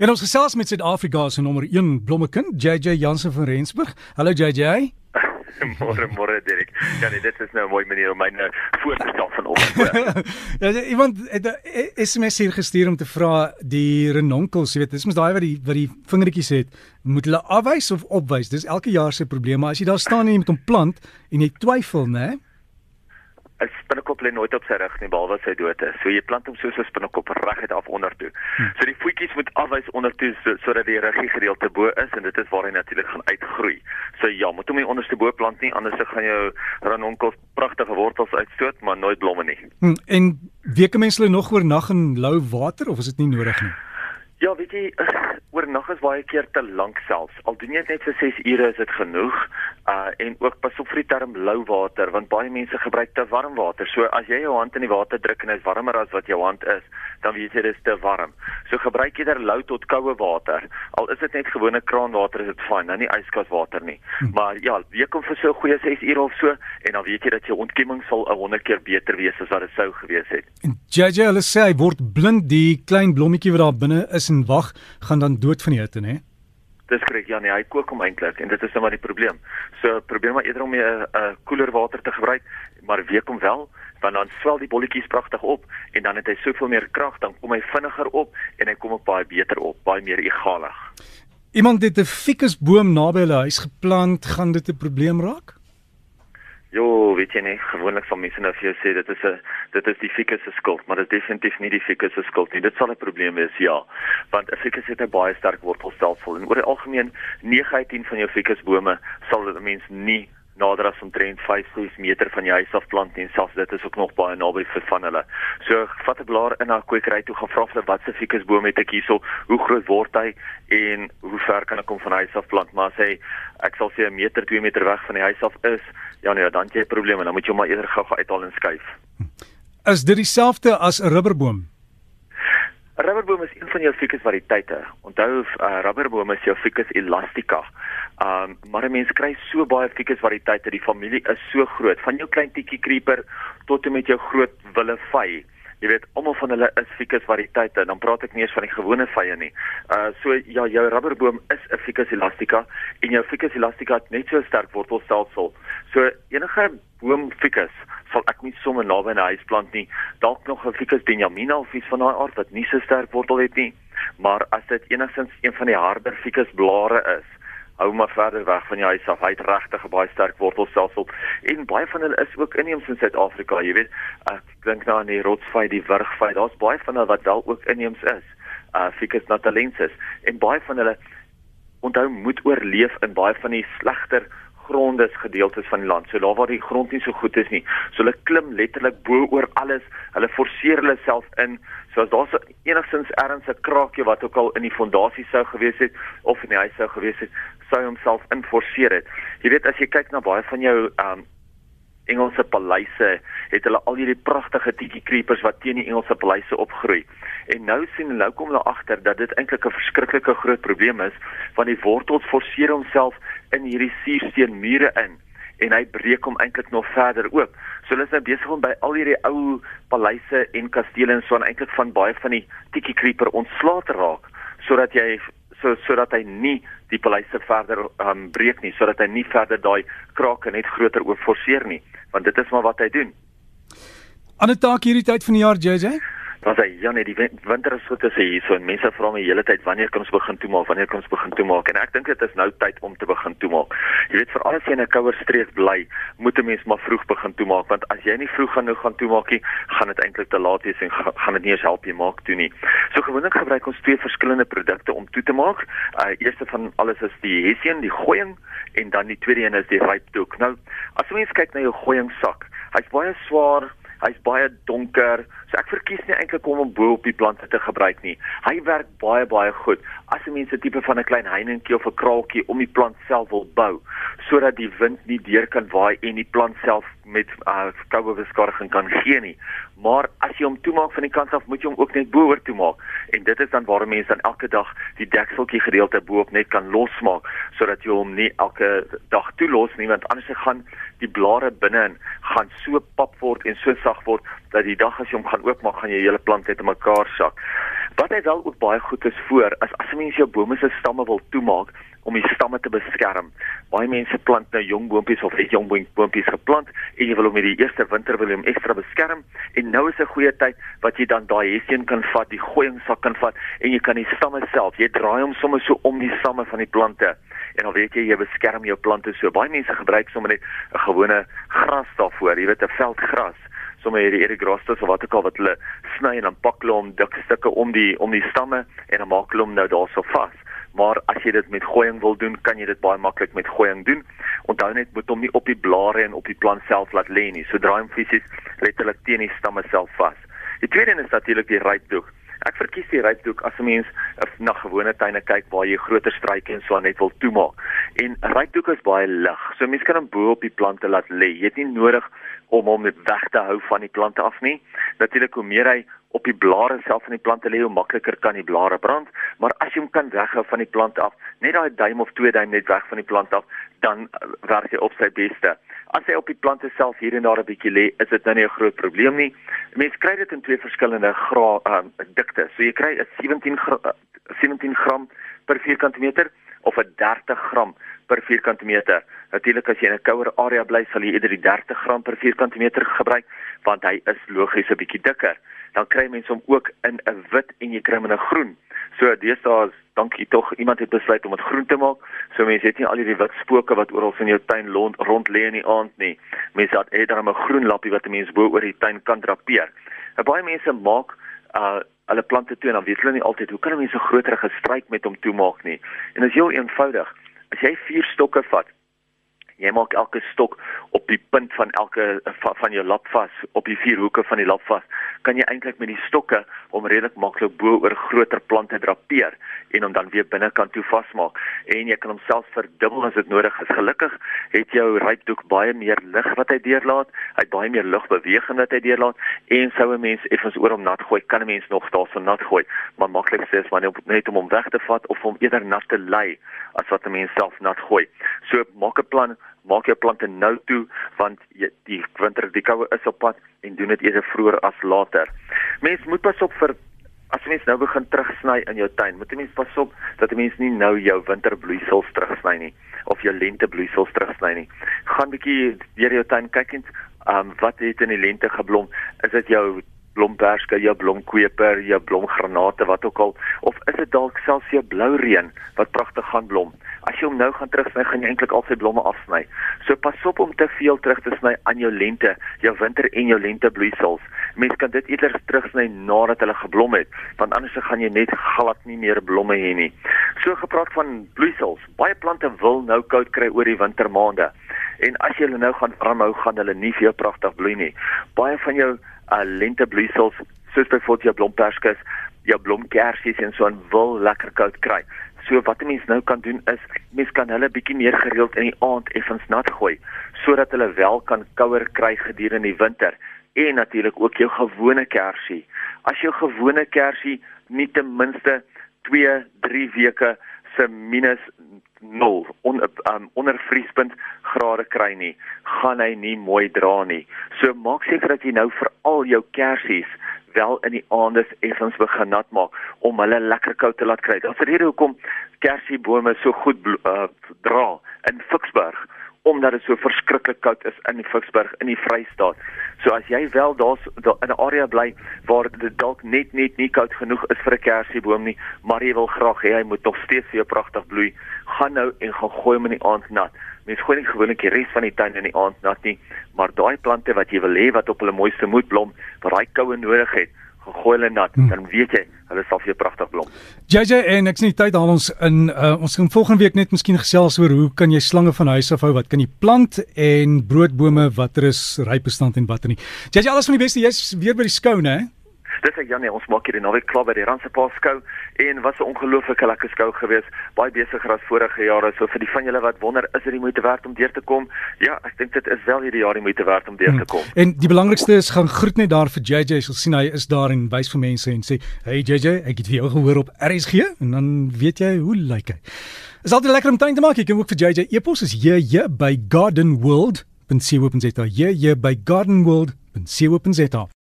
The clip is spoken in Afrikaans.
En ons gesels met Suid-Afrika se nommer 1 blommekind, JJ Jansen van Rensburg. Hallo JJ. môre môre Derek. Ja nee, dit is nou 'n mooi manier om my nou voor te stel van op. ja, iemand het 'n SMS hier gestuur om te vra die renonkels, jy weet, dis mos daai wat die wat die vingertjies het, moet hulle afwys of opwys? Dis elke jaar se probleem, maar as jy daar staan en jy moet hom plant en jy twyfel, né? 'n spinnekop lê nooit op sy rug nie behalwe sy dood is. So jy plant hom soos 'n spinnekop reguit af onder toe. Hmm. So die voetjies moet afwys onder toe sodat so die ruggie gedeelte bo is en dit is waar hy natuurlik gaan uitgroei. So ja, moet hom nie onderste bo plant nie anders gaan jou ranonkels pragtige wortels uitstoot, maar nooit blomme nie. Hmm. En weke mense hulle nog oornag in lou water of is dit nie nodig nie? Ja, weet jy, oornag is baie keer te lank selfs. Al doen jy net vir 6 ure is dit genoeg. Uh en ook pas op vir die term lou water want baie mense gebruik te warm water. So as jy jou hand in die water druk en dit is warmer as wat jou hand is, dan weet jy dit is te warm. So gebruik eerder lou tot koue water. Al is dit net gewone kraanwater is dit fyn, nou nie yskaswater nie. Hm. Maar ja, week om vir so 'n goeie 6 ure of so en dan weet jy dat jou ontkieming sal 100 keer beter wees as wat dit sou gewees het. En JJ hulle sê hy word blind die klein blommetjie wat daar binne is en wag gaan dan dood van die hitte, né? Dis korrek, ja nee, hy kook hom eintlik en dit is nou maar die probleem. So probeer maar eerder om 'n uh, koeler water te gebruik, maar week hom wel want dan swel die bolletjies pragtig op en dan het hy soveel meer krag, dan kom hy vinniger op en hy kom op baie beter op, baie meer egalig. Iemand het 'n fikusboom naby hulle huis geplant, gaan dit 'n probleem raak? Jo, weet jy nie, gewoonlik van mense nou vir jou sê dit is 'n dit is die fikus se skuld, maar dit is definitief nie die fikus se skuld nie. Dit sal 'n probleem wees, ja. Want 'n fikus het 'n baie sterk wortelstelsel en oor die algemeen 9 uit 10 van jou fikusbome sal 'n mens nie nader as omtrent 5 6 meter van die huis af plant en selfs dit is ook nog baie naby vir van hulle. So vat 'n blaar in 'n kwekery toe gaan vra vir wat se fikusboom het ek hierso, hoe groot word hy en hoe ver kan ek hom van huis af plant? Maar sê ek sal sê 'n meter 2 meter weg van die huis af is, ja nee, dan jy en dan moet jy hom maar eerder gou-gou uithaal en skuif. Is dit dieselfde as 'n rubberboom? 'n Rubberboom is een van jou ficus variëteite. Onthou, 'n uh, rubberboom is jou ficus elastica. Um maar mense kry so baie ficus variëteite, die familie is so groot, van jou klein tikkie creeper tot en met jou groot willevy. Jy weet, almal van hulle is ficus variëteite. Dan praat ek nie eens van die gewone vye nie. Uh so ja, jou rubberboom is 'n ficus elastica en jou ficus elastica het net so sterk wortelstelsel. So enige boom ficus sal ek nie sommer naby 'n huis plant nie. Dalk nog 'n Ficus benjamina of iets van daai aard wat nie so sterk wortel het nie. Maar as dit enigstens een van die harder Ficus blare is, hou maar verder weg van die huis af. Hy het regtig 'n baie sterk wortelstelsel en baie van hulle is ook inheems in Suid-Afrika, jy weet. Ek dink nou aan die rotsvy, die wurgvy. Daar's baie van hulle wat wel ook inheems is. Uh Ficus natalensis en baie van hulle onthou moet oorleef in baie van die slegter grondes gedeeltes van die land. So daar waar die grond nie so goed is nie. So hulle klim letterlik bo oor alles. Hulle forceer hulle self in. So as daar enigstens ergens 'n kraakie wat ook al in die fondasie sou gewees het of in die huis sou gewees het, sou homself inforceer het. Jy weet as jy kyk na baie van jou um Engelse paleise het hulle al hierdie pragtige tikkie creepers wat teen die Engelse paleise opgroei. En nou sien nou kom hulle agter dat dit eintlik 'n verskriklike groot probleem is want die wortels forceer homself in hierdie suursteenmure in en hy breek hom eintlik nog verder oop. So hulle is nou besig om by al hierdie ou paleise en kastele en so aan eintlik van baie van die tikkie creeper ontslae te raak sodat jy so sodat hy nie die paleise verder um, breek nie sodat hy nie verder daai krake net groter oop forceer nie want dit is maar wat hy doen. Ander taak hierdie tyd van die jaar JJ? Dan sê ja nee, die winter is so tussen hier so en mense vra my hele tyd wanneer kan ons begin toemaak? Wanneer kan ons begin toemaak? En ek dink dit is nou tyd om te begin toemaak. Jy weet vir alles jy in 'n kouer streek bly, moet 'n mens maar vroeg begin toemaak want as jy nie vroeg gaan nou gaan toemaak nie, gaan dit eintlik te laat wees en gaan dit nie eens help jy maak toe nie. So gewoonlik gebruik ons twee verskillende produkte om toe te maak. Uh eerste van alles is die hessian, die gooiing en dan die tweede een is die rypdoek. Nou, as jy mens kyk na jou gooiing sak, hy's baie swaar Hy's baie donker. So ek verkies nie eintlik om hom bo op die plante te gebruik nie. Hy werk baie baie goed as 'n mens 'n tipe van 'n klein heiningkie of 'n kraaltjie om die plant self wil bou sodat die wind nie deur kan waai en die plant self met uh, koue beskarring kan gee nie. Maar as jy hom toemaak van die kant af, moet jy hom ook net bo oor toemaak. En dit is dan waar mense dan elke dag die dekseltjie gedeelte bo op net kan losmaak sodat jy hom nie elke dag toelos nie want anders gaan die blare binne-in gaan so pap word en so sag word dat die dag as jy hom gaan oopmaak, gaan jy hele plant in mekaar sak. Wat hy wel ook baie goed is voor, as as 'n mens jou bome se stamme wil toemaak, om die stamme te beskerm. Baie mense plant nou jong boontjies of het jong boontjies geplant en jy wil hom met die eerste winter wil hom ekstra beskerm en nou is 'n goeie tyd wat jy dan daai hessien kan vat, die gooiingsak kan vat en jy kan die stamme self, jy draai hom sommer so om die stamme van die plante en dan weet jy jy beskerm jou plante so. Baie mense gebruik sommer net 'n gewone gras daarvoor, jy weet 'n veldgras sommer hierdie erigrastes of wat ook al wat hulle sny en dan pak hulle hom dik stukke om die om die stamme en dan maak hulle hom nou daarso vas maar as jy dit met gooiing wil doen, kan jy dit baie maklik met gooiing doen. Onthou net moet hom nie op die blare en op die plant self laat lê nie. Sodra hom fisies letterlik teen die stamme self vas. Die tweede is natuurlik die rypdoek. Ek verkies die rypdoek as 'n mens na gewone tuine kyk waar jy groter struike en so net wil toemaak. En rypdoek is baie lig. So mense kan hom bo op die plante laat lê. Jy het nie nodig om hom net weg te hou van die plante af nie. Natuurlik hoe meer hy op die blare self van die plante lê, hoe makliker kan die blare brand, maar as jy hom kan weghou van die plant af, net daai duim of twee duim net weg van die plant af, dan uh, werk hy op sy beste. As hy op die plante self hier en daar 'n bietjie lê, is dit nou nie 'n groot probleem nie. Mense kry dit in twee verskillende gra um, dikte. So jy kry 'n 17 gra 17 gram per vierkante meter of 'n 30 gram per vierkante meter. Natuurlik as jy in 'n kouer area bly, sal jy eerder die 30 gram per vierkante meter gebruik want hy is logies 'n bietjie dikker dan kry mense hom ook in 'n wit en jy kry hom in 'n groen. So deesdae dankie tog iemand het besluit om dit groen te maak. So mense het nie al hierdie wit spooke wat oral in jou tuin rond rond lê in die aand nie. Mense het eerder 'n groen lappie wat 'n mens bo oor die tuin kan drapeer. En baie mense maak uh hulle plante toe en dan weet hulle nie altyd hoe kan mense 'n groter gestryk met hom toemaak nie. En dit is heel eenvoudig. As jy vier stokke vat jy maak elke stok op die punt van elke van, jou lap vas op die vier hoeke van die lap vas kan jy eintlik met die stokke om redelik maklik bo oor groter plante drapeer en hom dan weer binnekant toe vasmaak. En jy kan hom self verdubbel as dit nodig is. Gelukkig het jou rypdoek baie meer lig wat hy deurlaat. Hy het baie meer lugbeweging wat hy deurlaat. En sou 'n mens effens oor hom nat gooi kan 'n mens nog daarso nat gooi. Maar maklik sê is wanneer net om hom weg te vat of hom eerder nat te lei as wat 'n mens self nat gooi. So maak 'n plan maak jou plante nou toe want jy, die winter die koue is op pad en doen dit eerder vroeër as later. Mens moet pas op vir as mens nou begin terugsny in jou tuin, moet jy mens pas op dat 'n mens nie nou jou winterbloeisels terugsny nie of jou lentebloeisels terugsny nie. Gaan bietjie deur jou tuin kyk en um, wat het in die lente geblom? Is dit jou blomperske, jou blomkweper, jou blomgranate wat ook al of is dit dalk selfs jou blou reën wat pragtig gaan blom? As jy hom nou gaan terugsny, gaan jy eintlik al sy blomme afsny. So pas op om te veel terug te sny aan jou lente, jou winter en jou lentebloeisels. Mens kan dit eerder terugsny nadat hulle geblom het, want anders gaan jy net glad nie meer blomme hê nie. So gepraat van bloeisels, baie plante wil nou koud kry oor die wintermaande. En as jy hulle nou gaan warm hou, gaan hulle nie veel pragtig bloei nie. Baie van jou uh, lentebloeisels, soos byvoorbeeld jou blomperskes, jou blomkersies en so aan wil lekker koud kry. So wat 'n mens nou kan doen is mens kan hulle bietjie meer gereeld in die aand effens nat gooi sodat hulle wel kan kouer kry gedurende die winter en natuurlik ook jou gewone kersie. As jou gewone kersie nie ten minste 2, 3 weke se minus 0 on, um, onder vriespunt grade kry nie, gaan hy nie mooi dra nie. So maak seker dat jy nou vir al jou kersies wel in die aande effens begin nat maak om hulle lekker koud te laat kry. Daar's 'n rede hoekom kersiebome so goed uh, dra in Ficksburg omdat dit so verskriklik koud is in Ficksburg in die Vrystaat. So as jy wel daar's daar in 'n area bly waar dit dalk net net nie koud genoeg is vir 'n kersieboom nie, maar jy wil graag hê hy moet nog steeds vir jou pragtig bloei, gaan nou en gaan gooi hom in die aand nat. Mens gooi nie gewoonlik die res van die tuin in die aand nat nie, maar daai plante wat jy wil hê wat op hulle mooiste moet blom, wat daai koue nodig het, gegooi hulle nat, hmm. dan weet jy, hulle sal vir jou pragtig blom. JJ en ek sien die tyd haal ons in uh, ons gaan volgende week net miskien gesels oor hoe kan jy slange van huis af hou, wat kan jy plant en broodbome watter is rypbestand en watter nie. JJ alles van die beste, jy's weer by die skou, né? Dis ek Janie, ons maak hier die naweek klaar by die Randse Paas skou en was 'n ongelooflike lekker skou gewees. Baie besigger as vorige jare. So vir die van julle wat wonder, is dit die moeite werd om deur te kom? Ja, ek dink dit is wel hierdie jaar die moeite werd om deur te kom. Hmm. En die belangrikste is gaan groet net daar vir JJ. Jy sal sien hy is daar en wys vir mense en sê, "Hey JJ, ek het vir jou gehoor op RSG" en dan weet jy hoe lyk hy. Is altyd lekker om tuin te maak. Jy kan ook vir JJ e-pos is jy by Garden World gardenworld.co.za. Jy jy by gardenworld.co.za.